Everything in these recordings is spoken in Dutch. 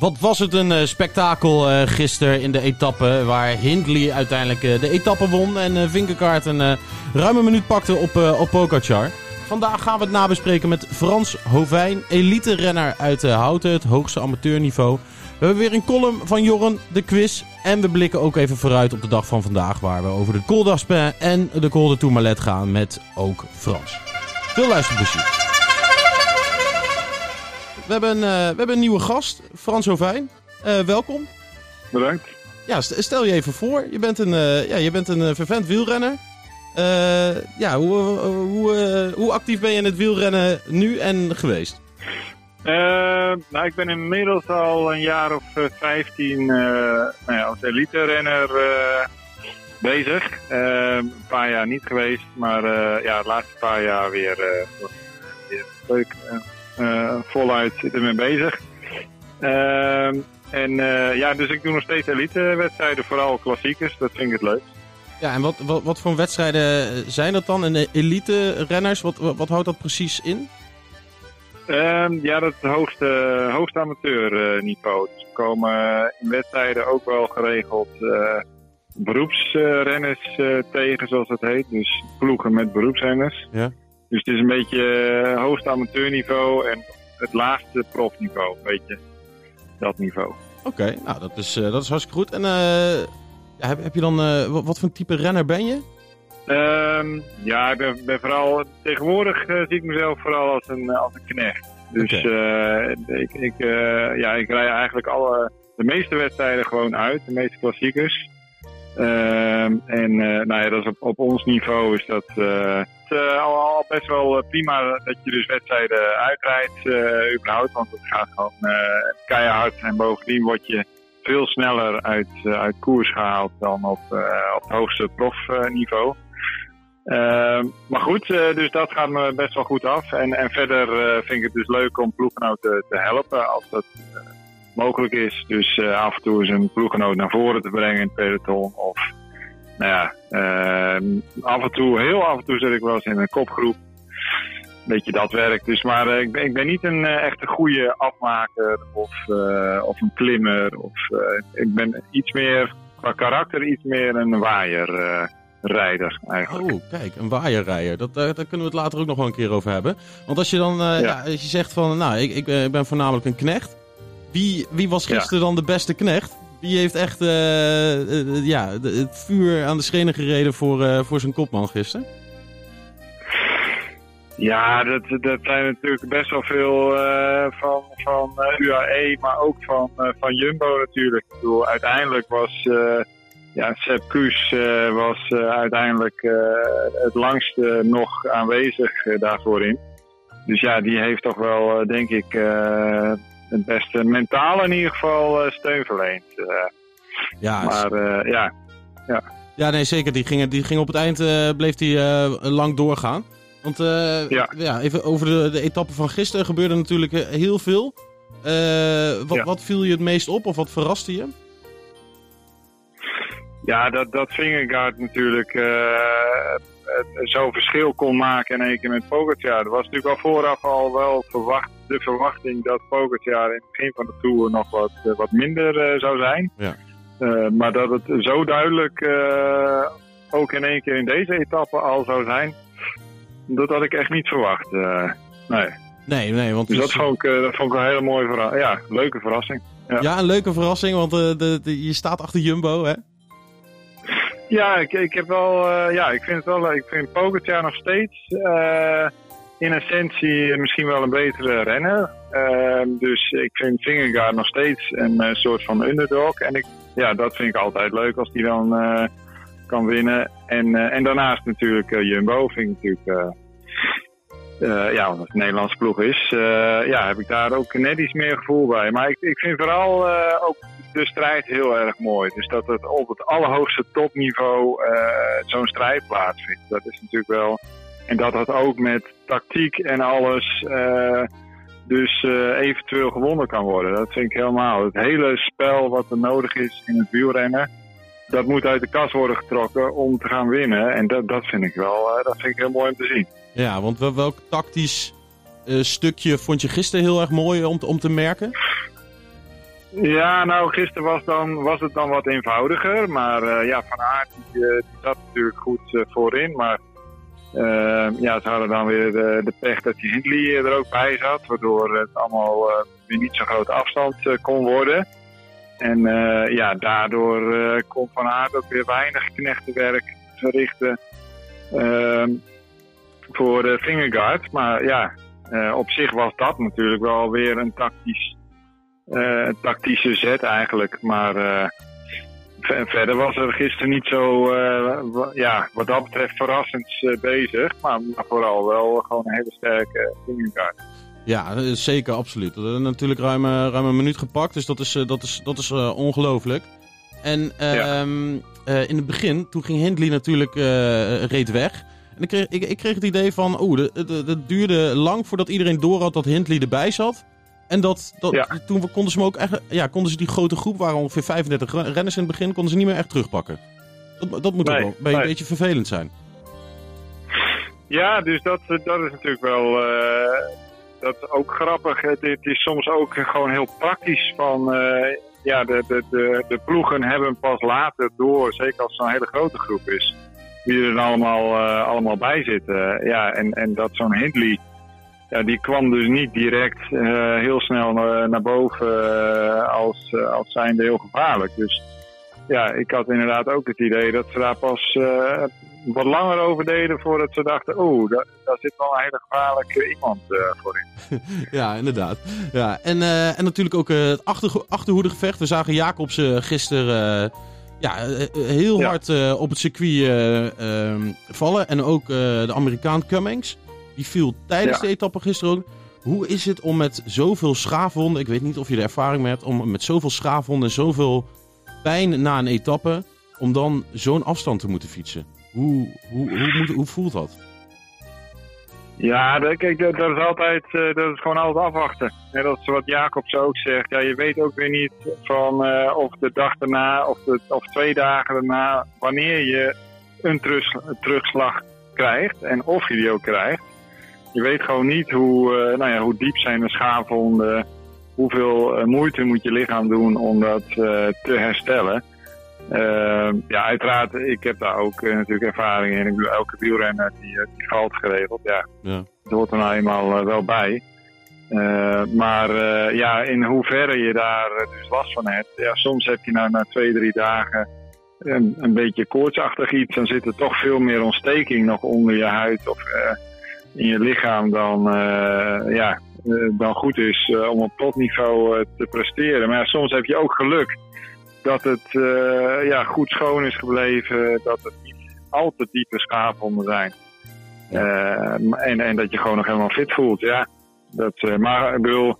Wat was het een eh, spektakel eh, gisteren in de etappe waar Hindley uiteindelijk eh, de etappe won en uh, Vinkegaard een uh, ruime minuut pakte op, uh, op. Vandaag gaan we het nabespreken met Frans Hovijn, elite-renner uit Houten, het hoogste amateurniveau. We hebben weer een column van Jorren, de quiz. En we blikken ook even vooruit op de dag van vandaag waar we over de Col en de Col de Tourmalet gaan met ook Frans. Veel luisterplezier. We hebben, uh, we hebben een nieuwe gast, Frans Hovijn. Uh, welkom. Bedankt. Ja, stel je even voor. Je bent een, uh, ja, je bent een vervent wielrenner. ja, hoe, hoe, hoe actief ben je in het wielrennen nu en geweest? nou, ik ben inmiddels al een jaar of 15 nou ja, als elite-renner bezig. een paar jaar niet geweest, maar ja, de laatste paar jaar weer, weer leuk voluit zit ermee bezig. Uh, en uh, ja, dus ik doe nog steeds elite-wedstrijden, vooral klassiekers. Dat vind ik het leuk. Ja, en wat, wat, wat voor wedstrijden zijn dat dan? En elite-renners, wat, wat, wat, houdt dat precies in? Uh, ja, dat is het hoogste, hoogste amateurniveau. Dus we komen in wedstrijden ook wel geregeld beroepsrenners tegen, zoals het heet. Dus ploegen met beroepsrenners. Ja. Dus het is een beetje uh, hoogste amateurniveau en het laagste profniveau. Een beetje dat niveau. Oké, okay, nou dat is, uh, dat is hartstikke goed. En uh, heb, heb je dan, wat, wat voor type renner ben je? Um, ja, ik ben, ben vooral, tegenwoordig zie ik mezelf vooral als een, als een knecht. Dus okay. ik, ik, ja, ik rij eigenlijk alle, de meeste wedstrijden gewoon uit, de meeste klassiekers. Uh, en uh, nou ja, dat is op, ons niveau is dat uh, al, al, best wel prima dat je dus wedstrijden uitrijdt, überhaupt. Want het gaat gewoon keihard en bovendien word je veel sneller uit, uit koers gehaald dan op, op het hoogste profniveau. Ehm, maar goed, dus dat gaat me best wel goed af. En, en verder vind ik het dus leuk om ploeggenoten te helpen als dat mogelijk is. Dus uh, af en toe is een ploeggenoot naar voren te brengen in het peloton. Of nou ja, uh, af en toe, heel af en toe zit ik wel eens in een kopgroep. Beetje dat werk. Dus, maar uh, ik, ben, ik ben niet een echte goede afmaker of, of een klimmer. Of, ik ben iets meer, qua karakter, iets meer een waaierrijder eigenlijk. Oh, kijk, een waaierrijder. Dat, daar kunnen we het later ook nog wel een keer over hebben. Want als je dan, ja. Ja, als je zegt van, nou, ik, ik ben voornamelijk een knecht. Wie, wie was gisteren ja. dan de beste knecht? Wie heeft echt uh, uh, ja, het vuur aan de schenen gereden voor, uh, voor zijn kopman gisteren? Ja, dat, dat zijn natuurlijk best wel veel van, van UAE, maar ook van, van Jumbo natuurlijk. Ik bedoel, uiteindelijk was ja, Sepp Kuss was uiteindelijk het langste nog aanwezig daarvoor in. Dus ja, die heeft toch wel, denk ik, het beste mentaal in ieder geval uh, steun verleent. Uh, ja, maar uh, ja, ja. Ja, nee, zeker. Die ging, die ging op het eind, bleef die lang doorgaan. Want ja. ja. even over de, de etappe van gisteren gebeurde natuurlijk heel veel. wat, ja. wat viel je het meest op of wat verraste je? Ja, dat, dat Vingegaard natuurlijk zo'n verschil kon maken in één keer met Pogacar. Er was natuurlijk al vooraf al wel verwacht, de verwachting dat Pogacar in het begin van de Tour nog wat, uh, wat minder uh, zou zijn. Ja. Uh, maar dat het zo duidelijk ook in één keer in deze etappe al zou zijn, dat had ik echt niet verwacht. nee. Nee, nee, want dus dat, vond ik, dat vond ik een hele mooie verrassing. Ja, leuke verrassing. Ja. ja, een leuke verrassing, want de, de, je staat achter Jumbo, hè? Ja, ik, ik heb wel, uh, ja, ik vind het wel, ik vind Pogacar nog steeds uh, in essentie misschien wel een betere renner. Uh, dus ik vind Vingegaard nog steeds een soort van underdog. En ik, ja, dat vind ik altijd leuk als die dan kan winnen. En, en daarnaast natuurlijk Jumbo vind ik natuurlijk Eh, ja, omdat het een Nederlandse ploeg is, eh, ja, heb ik daar ook net iets meer gevoel bij. Maar ik, ik vind vooral eh, ook de strijd heel erg mooi. Dus dat het op het allerhoogste topniveau zo'n strijd plaatsvindt. Dat is natuurlijk wel. En dat dat ook met tactiek en alles. dus eventueel gewonnen kan worden. Dat vind ik helemaal. Het hele spel wat er nodig is in het wielrennen. Dat moet uit de kas worden getrokken om te gaan winnen. En dat, dat vind ik wel. dat vind ik heel mooi om te zien. Ja, want wel- welk tactisch eh, stukje vond je gisteren heel erg mooi om, om te merken? Ja, nou, gisteren was, dan, was het dan wat eenvoudiger. Maar eh, ja, Van Aert die, eh, zat natuurlijk goed voorin. Maar ja, ze hadden dan weer de, pech dat die Hindley er ook bij zat. Waardoor het allemaal weer niet zo'n grote afstand kon worden. En ja, daardoor kon Van Aert ook weer weinig knechtenwerk verrichten ehm, voor de Fingerguard. Maar ja, eh, op zich was dat natuurlijk wel weer een tactisch eh, tactische zet eigenlijk. Maar eh, ver- verder was er gisteren niet zo, eh, ja, wat dat betreft verrassends eh, bezig. Maar, maar vooral wel gewoon een hele sterke Vingegaard. Ja, eh, zeker, absoluut. We hebben natuurlijk ruim, eh, ruim een minuut gepakt, dus dat is, eh, dat is, dat is eh, ongelooflijk. En ehm, eh, in het begin, toen ging Hindley natuurlijk eh, reed weg. En ik kreeg, ik, ik kreeg het idee van, oeh, het duurde lang voordat iedereen door had dat Hindley erbij zat. En dat, dat, Ja. toen konden ze hem ook echt, ja, konden ze die grote groep, waren ongeveer 35 ren- renners in het begin, konden ze niet meer echt terugpakken. Dat, dat moet Nee, ook wel een beetje vervelend zijn. Ja, dus dat, dat is natuurlijk wel eh, dat is ook grappig. Het, het is soms ook gewoon heel praktisch van... eh, ja, de, de, de, de ploegen hebben pas later door, zeker als het zo'n hele grote groep is, wie er dan allemaal, eh, allemaal bij zitten. Ja, en, en dat zo'n Hindley, ja, die kwam dus niet direct eh, heel snel naar, naar boven eh, als, als zijnde heel gevaarlijk. Dus ja, ik had inderdaad ook het idee dat ze daar pas wat langer over deden voordat ze dachten, oeh, daar, daar zit wel een hele gevaarlijke iemand eh, voor in. Ja, inderdaad. Ja, en, en natuurlijk ook het achter, achterhoedegevecht. We zagen Jacobsen gisteren ja, eh, eh, heel Ja. hard eh, op het circuit eh, ehm, vallen. En ook de Amerikaan Cummings. Die viel tijdens Ja. de etappe gisteren ook. Hoe is het om met zoveel schaafwonden, ik weet niet of je er ervaring mee hebt, om met zoveel schaafwonden en zoveel pijn na een etappe, om dan zo'n afstand te moeten fietsen? Hoe, hoe, hoe, moet, hoe voelt dat? Ja, dat, kijk, dat, dat is altijd, eh, dat is gewoon altijd afwachten. Net als wat Jacobs ook zegt. Ja, je weet ook weer niet van eh, of de dag daarna of, de, of twee dagen daarna, wanneer je een terug, terugslag krijgt en of je die ook krijgt. Je weet gewoon niet hoe, eh, nou ja, hoe diep zijn de schaafwonden, hoeveel moeite moet je lichaam doen om dat te herstellen. Eh, ja, uiteraard, ik heb daar ook eh, natuurlijk ervaring in. Ik bedoel, elke wielrenner die, eh, die valt geregeld. Ja, Ja. dat hoort er nou eenmaal eh, wel bij. Eh, maar ja, in hoeverre je daar dus last van hebt. Ja, soms heb je nou na twee, drie dagen een, een beetje koortsachtig iets. Dan zit er toch veel meer ontsteking nog onder je huid of in je lichaam dan, ja, dan goed is om op topniveau te presteren. Maar ja, soms heb je ook geluk dat het eh, ja, goed schoon is gebleven. Dat het niet al te diepe schaafwonden zijn. Eh, en, en dat je gewoon nog helemaal fit voelt, ja. Dat, eh, maar ik bedoel,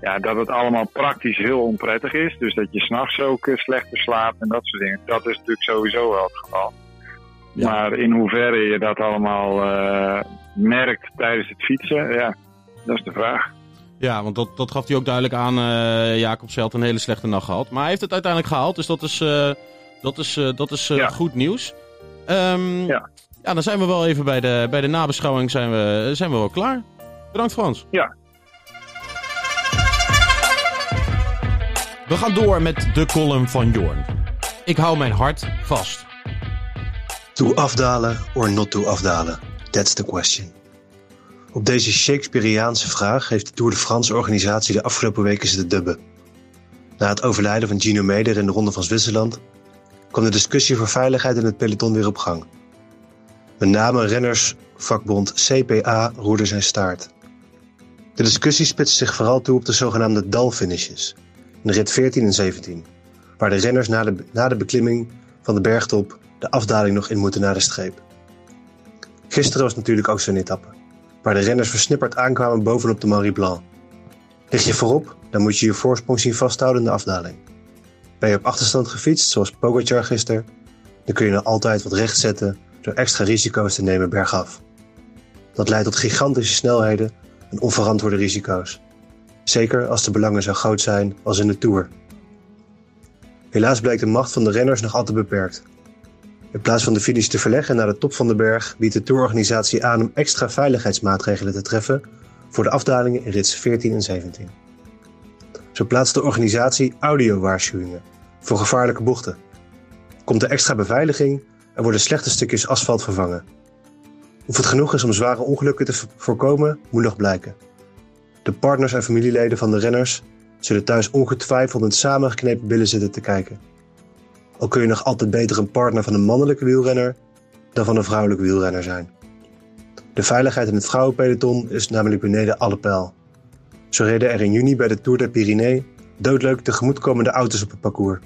ja, dat het allemaal praktisch heel onprettig is. Dus dat je s'nachts ook slechter slaapt en dat soort dingen. Dat is natuurlijk sowieso wel het geval. Ja. Maar in hoeverre je dat allemaal merkt tijdens het fietsen, ja, dat is de vraag. Ja, want dat, dat gaf hij ook duidelijk aan. eh Jacob had een hele slechte nacht gehad. Maar hij heeft het uiteindelijk gehaald. Dus dat is, eh, dat is, eh, dat is eh, Ja. goed nieuws. Ehm, Ja. ja, dan zijn we wel even bij de, bij de nabeschouwing zijn we, zijn we wel klaar. Bedankt Frans. Ja. We gaan door met de column van Jorn. Ik hou mijn hart vast. To afdalen or not to afdalen? That's the question. Op deze Shakespeareaanse vraag heeft de Tour de France organisatie de afgelopen weken zitten dubben. Na het overlijden van Gino Meder in de Ronde van Zwitserland kwam de discussie voor veiligheid in het peloton weer op gang. Met name rennersvakbond CPA roerde zijn staart. De discussie spitste zich vooral toe op de zogenaamde dalfinishes, in rit 14 en 17, waar de renners na de, na de beklimming van de bergtop de afdaling nog in moeten naar de streep. Gisteren was natuurlijk ook zo'n etappe. Waar de renners versnipperd aankwamen bovenop de Marie Blanc. Lig je voorop, dan moet je je voorsprong zien vasthouden in de afdaling. Ben je op achterstand gefietst, zoals Pogacar gisteren, dan kun je nog altijd wat recht zetten door extra risico's te nemen bergaf. Dat leidt tot gigantische snelheden en onverantwoorde risico's. Zeker als de belangen zo groot zijn als in de Tour. Helaas bleek de macht van de renners nog altijd beperkt. In plaats van de finish te verleggen naar de top van de berg, biedt de tourorganisatie aan om extra veiligheidsmaatregelen te treffen voor de afdalingen in rits 14 en 17. Zo plaatst de organisatie audiowaarschuwingen voor gevaarlijke bochten. Komt er extra beveiliging en worden slechte stukjes asfalt vervangen. Of het genoeg is om zware ongelukken te voorkomen, moet nog blijken. De partners en familieleden van de renners zullen thuis ongetwijfeld met samengeknepen billen zitten te kijken. Al kun je nog altijd beter een partner van een mannelijke wielrenner dan van een vrouwelijke wielrenner zijn. De veiligheid in het vrouwenpeloton is namelijk beneden alle pijl. Zo reden er in juni bij de Tour de Pyrénées doodleuk tegemoetkomende auto's op het parcours.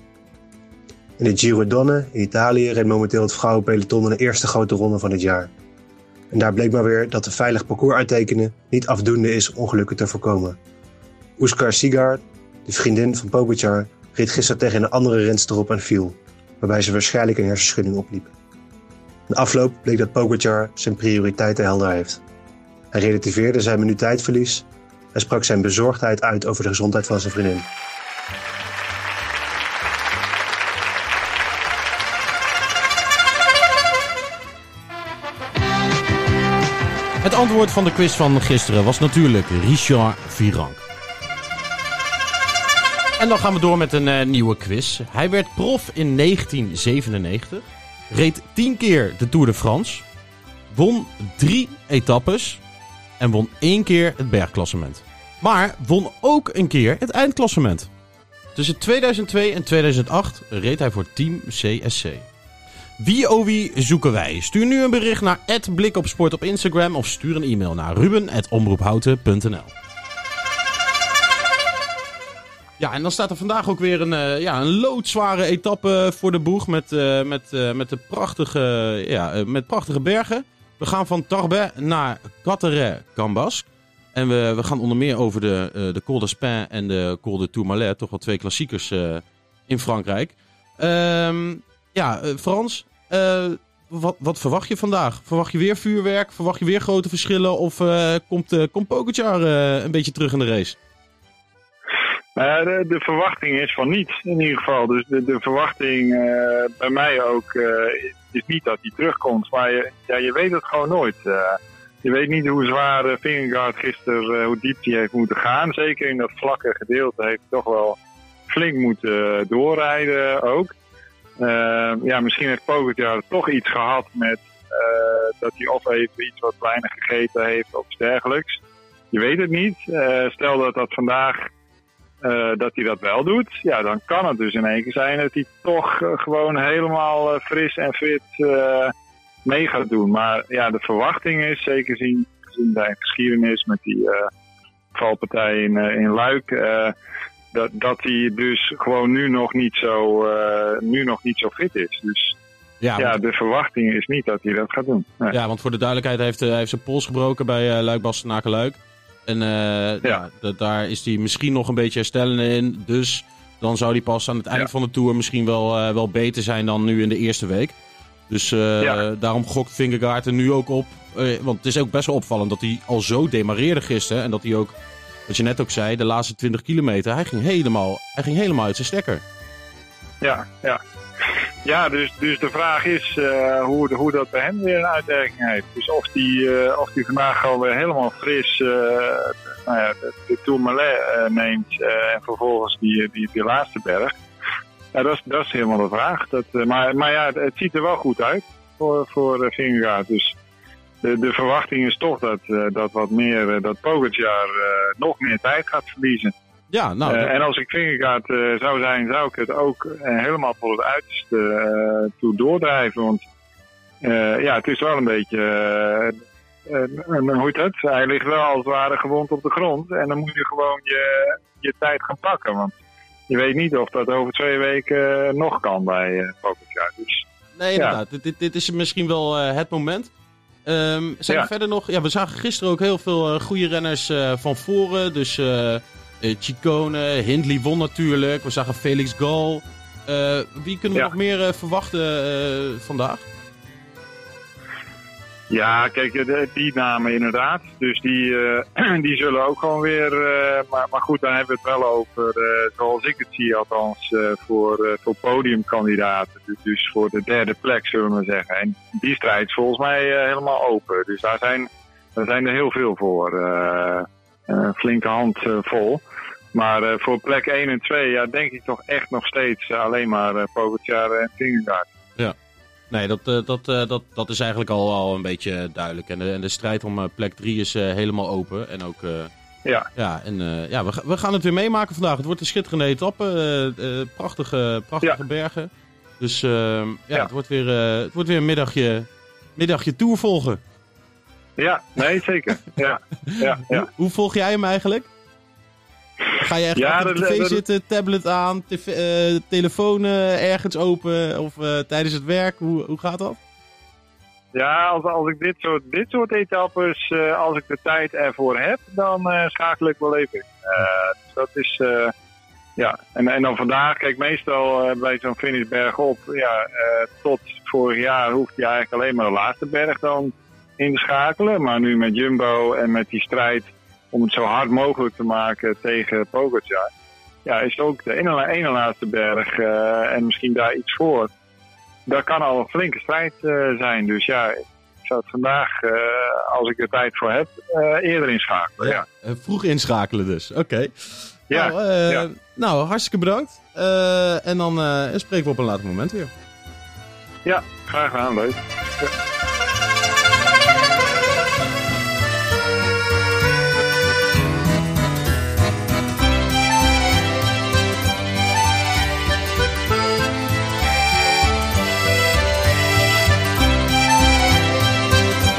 In de Giro Donne in Italië reed momenteel het vrouwenpeloton in de eerste grote ronde van het jaar. En daar bleek maar weer dat de veilig parcours uittekenen niet afdoende is om ongelukken te voorkomen. Oeskar Sigard, de vriendin van Pogacar, reed gisteren tegen een andere renster op en viel, waarbij ze waarschijnlijk een hersenschudding opliep. Na afloop bleek dat Pogacar zijn prioriteiten helder heeft. Hij relativeerde zijn minutijdverlies en sprak zijn bezorgdheid uit over de gezondheid van zijn vriendin. Het antwoord van de quiz van gisteren was natuurlijk Richard Virank. En dan gaan we door met een uh, nieuwe quiz. Hij werd prof in 1997, reed 10 keer de Tour de France, won drie etappes en won één keer het bergklassement. Maar won ook een keer het eindklassement. Tussen 2002 en 2008 reed hij voor Team CSC. Wie oh wie zoeken wij? Stuur nu een bericht naar @blikopsport op Instagram of stuur een e-mail naar ruben@omroephouten.nl. Ja, en dan staat er vandaag ook weer een, uh, ja, een loodzware etappe voor de boeg met, uh, met, uh, met, de prachtige, ja, met prachtige bergen. We gaan van Tarbes naar Catteret-Cambasque. En we, we gaan onder meer over de, de Col d'Aspin en de Col de Tourmalet. Toch wel twee klassiekers in Frankrijk. Um, ja, Frans, wat, wat verwacht je vandaag? Verwacht je weer vuurwerk? Verwacht je weer grote verschillen? Of komt, komt een beetje terug in de race? Uh, de, de, verwachting is van niet, in ieder geval. Dus de, de verwachting uh, bij mij ook uh, is niet dat hij terugkomt. Maar je, ja, je weet het gewoon nooit. je weet niet hoe zwaar Vingegaard gisteren, hoe diep hij heeft moeten gaan. Zeker in dat vlakke gedeelte heeft hij toch wel flink moeten doorrijden ook. ja, misschien heeft Pogacar toch iets gehad met dat hij of even iets wat weinig gegeten heeft of dergelijks. Je weet het niet. stel dat dat vandaag dat hij dat wel doet, ja, dan kan het dus in één keer zijn dat hij toch uh, gewoon helemaal uh, fris en fit mee gaat doen. Maar ja, de verwachting is, zeker gezien, gezien zijn geschiedenis met die valpartij in, in Luik, dat, dat hij dus gewoon nu nog niet zo, nu nog niet zo fit is. Dus ja, ja de verwachting is niet dat hij dat gaat doen. Nee. Ja, want voor de duidelijkheid heeft hij heeft zijn pols gebroken bij uh, Luik Bastenaken Luik. En uh, ja. ja daar is hij misschien nog een beetje herstellen in. Dus dan zou hij pas aan het eind van de Tour misschien wel, uh, wel beter zijn dan nu in de eerste week. Dus ja. daarom gokt Vingegaard er nu ook op. want het is ook best wel opvallend dat hij al zo demareerde gisteren. En dat hij ook, wat je net ook zei, de laatste 20 kilometer, hij ging helemaal, hij ging helemaal uit zijn stekker. Ja, ja. Ja, dus, dus de vraag is uh, hoe, hoe dat bij hem weer een uitwerking heeft. Dus of die, uh, of die vandaag alweer helemaal fris uh, nou ja, de, de Tourmalet neemt en vervolgens die, die, die laatste berg. Ja, dat is, dat is helemaal de vraag. Dat, maar, maar ja, het, het, ziet er wel goed uit voor, voor Vingegaard. Dus de, de verwachting is toch dat, dat wat meer, dat Pogacar nog meer tijd gaat verliezen. Ja, nou, uh, en als ik vingerkaart uh, zou zijn, zou ik het ook uh, helemaal voor het uiterste toe doordrijven. Want ja, het is wel een beetje, hoe heet het? Hij ligt wel als het ware gewond op de grond. En dan moet je gewoon je, je tijd gaan pakken. Want je weet niet of dat over twee weken nog kan bij uh. Dus, nee, inderdaad. Ja. Dit, dit, dit, is misschien wel het moment. Ehm, zijn Ja. er verder nog... Ja, we zagen gisteren ook heel veel eh, goede renners eh, van voren. Dus eh eh, Chicone, Hindley won natuurlijk. We zagen Felix Gal. Eh, wie kunnen we Ja. nog meer eh, verwachten eh, vandaag? Ja, kijk, de, die namen inderdaad. Dus die, eh, die zullen ook gewoon weer. eh, maar, maar goed, dan hebben we het wel over, eh, zoals ik het zie, althans, eh, voor, eh, voor podiumkandidaten. Dus, dus voor de derde plek, zullen we zeggen. En die strijd is volgens mij eh, helemaal open. Dus daar zijn, daar zijn er heel veel voor. eh, een flinke hand eh, vol. Maar eh, voor plek 1 en 2, ja, denk ik toch echt nog steeds eh, alleen maar uh, Pogacar en Vingegaard. Nee, dat, dat, dat, dat is eigenlijk al, al een beetje duidelijk. En de, en de strijd om plek 3 is helemaal open. En ook... Ja. Ja, en ja, we, we gaan het weer meemaken vandaag. Het wordt een schitterende etappe. eh, prachtige prachtige bergen. Dus eh, ja, Ja. Het, wordt weer, het wordt weer een middagje, middagje tour volgen. Ja, nee, zeker. Ja, ja, ja. Hoe, hoe volg jij hem eigenlijk? Ga je echt Ja, achter de tv zitten, tablet aan, tv, eh, telefoon ergens open of eh, tijdens het werk? Hoe, hoe gaat dat? Ja, als, als ik dit soort, dit soort etappes, eh, als ik de tijd ervoor heb, dan schakel ik wel even in. Dus dat is, ja. En, en dan vandaag, kijk, meestal bij zo'n finish bergop, ja, tot vorig jaar hoeft je eigenlijk alleen maar de laatste berg dan in te schakelen. Maar nu met Jumbo en met die strijd om het zo hard mogelijk te maken tegen Pogacar, ja, is ook de ene, ene laatste berg eh, en misschien daar iets voor dat kan al een flinke strijd eh, zijn. Dus ja, ik zou het vandaag, eh, als ik er tijd voor heb, eerder inschakelen. Ja. Vroeg inschakelen dus, oké. Ja, nou, ja. nou, hartstikke bedankt. En dan spreken we op een later moment weer. ja, graag gedaan, leuk.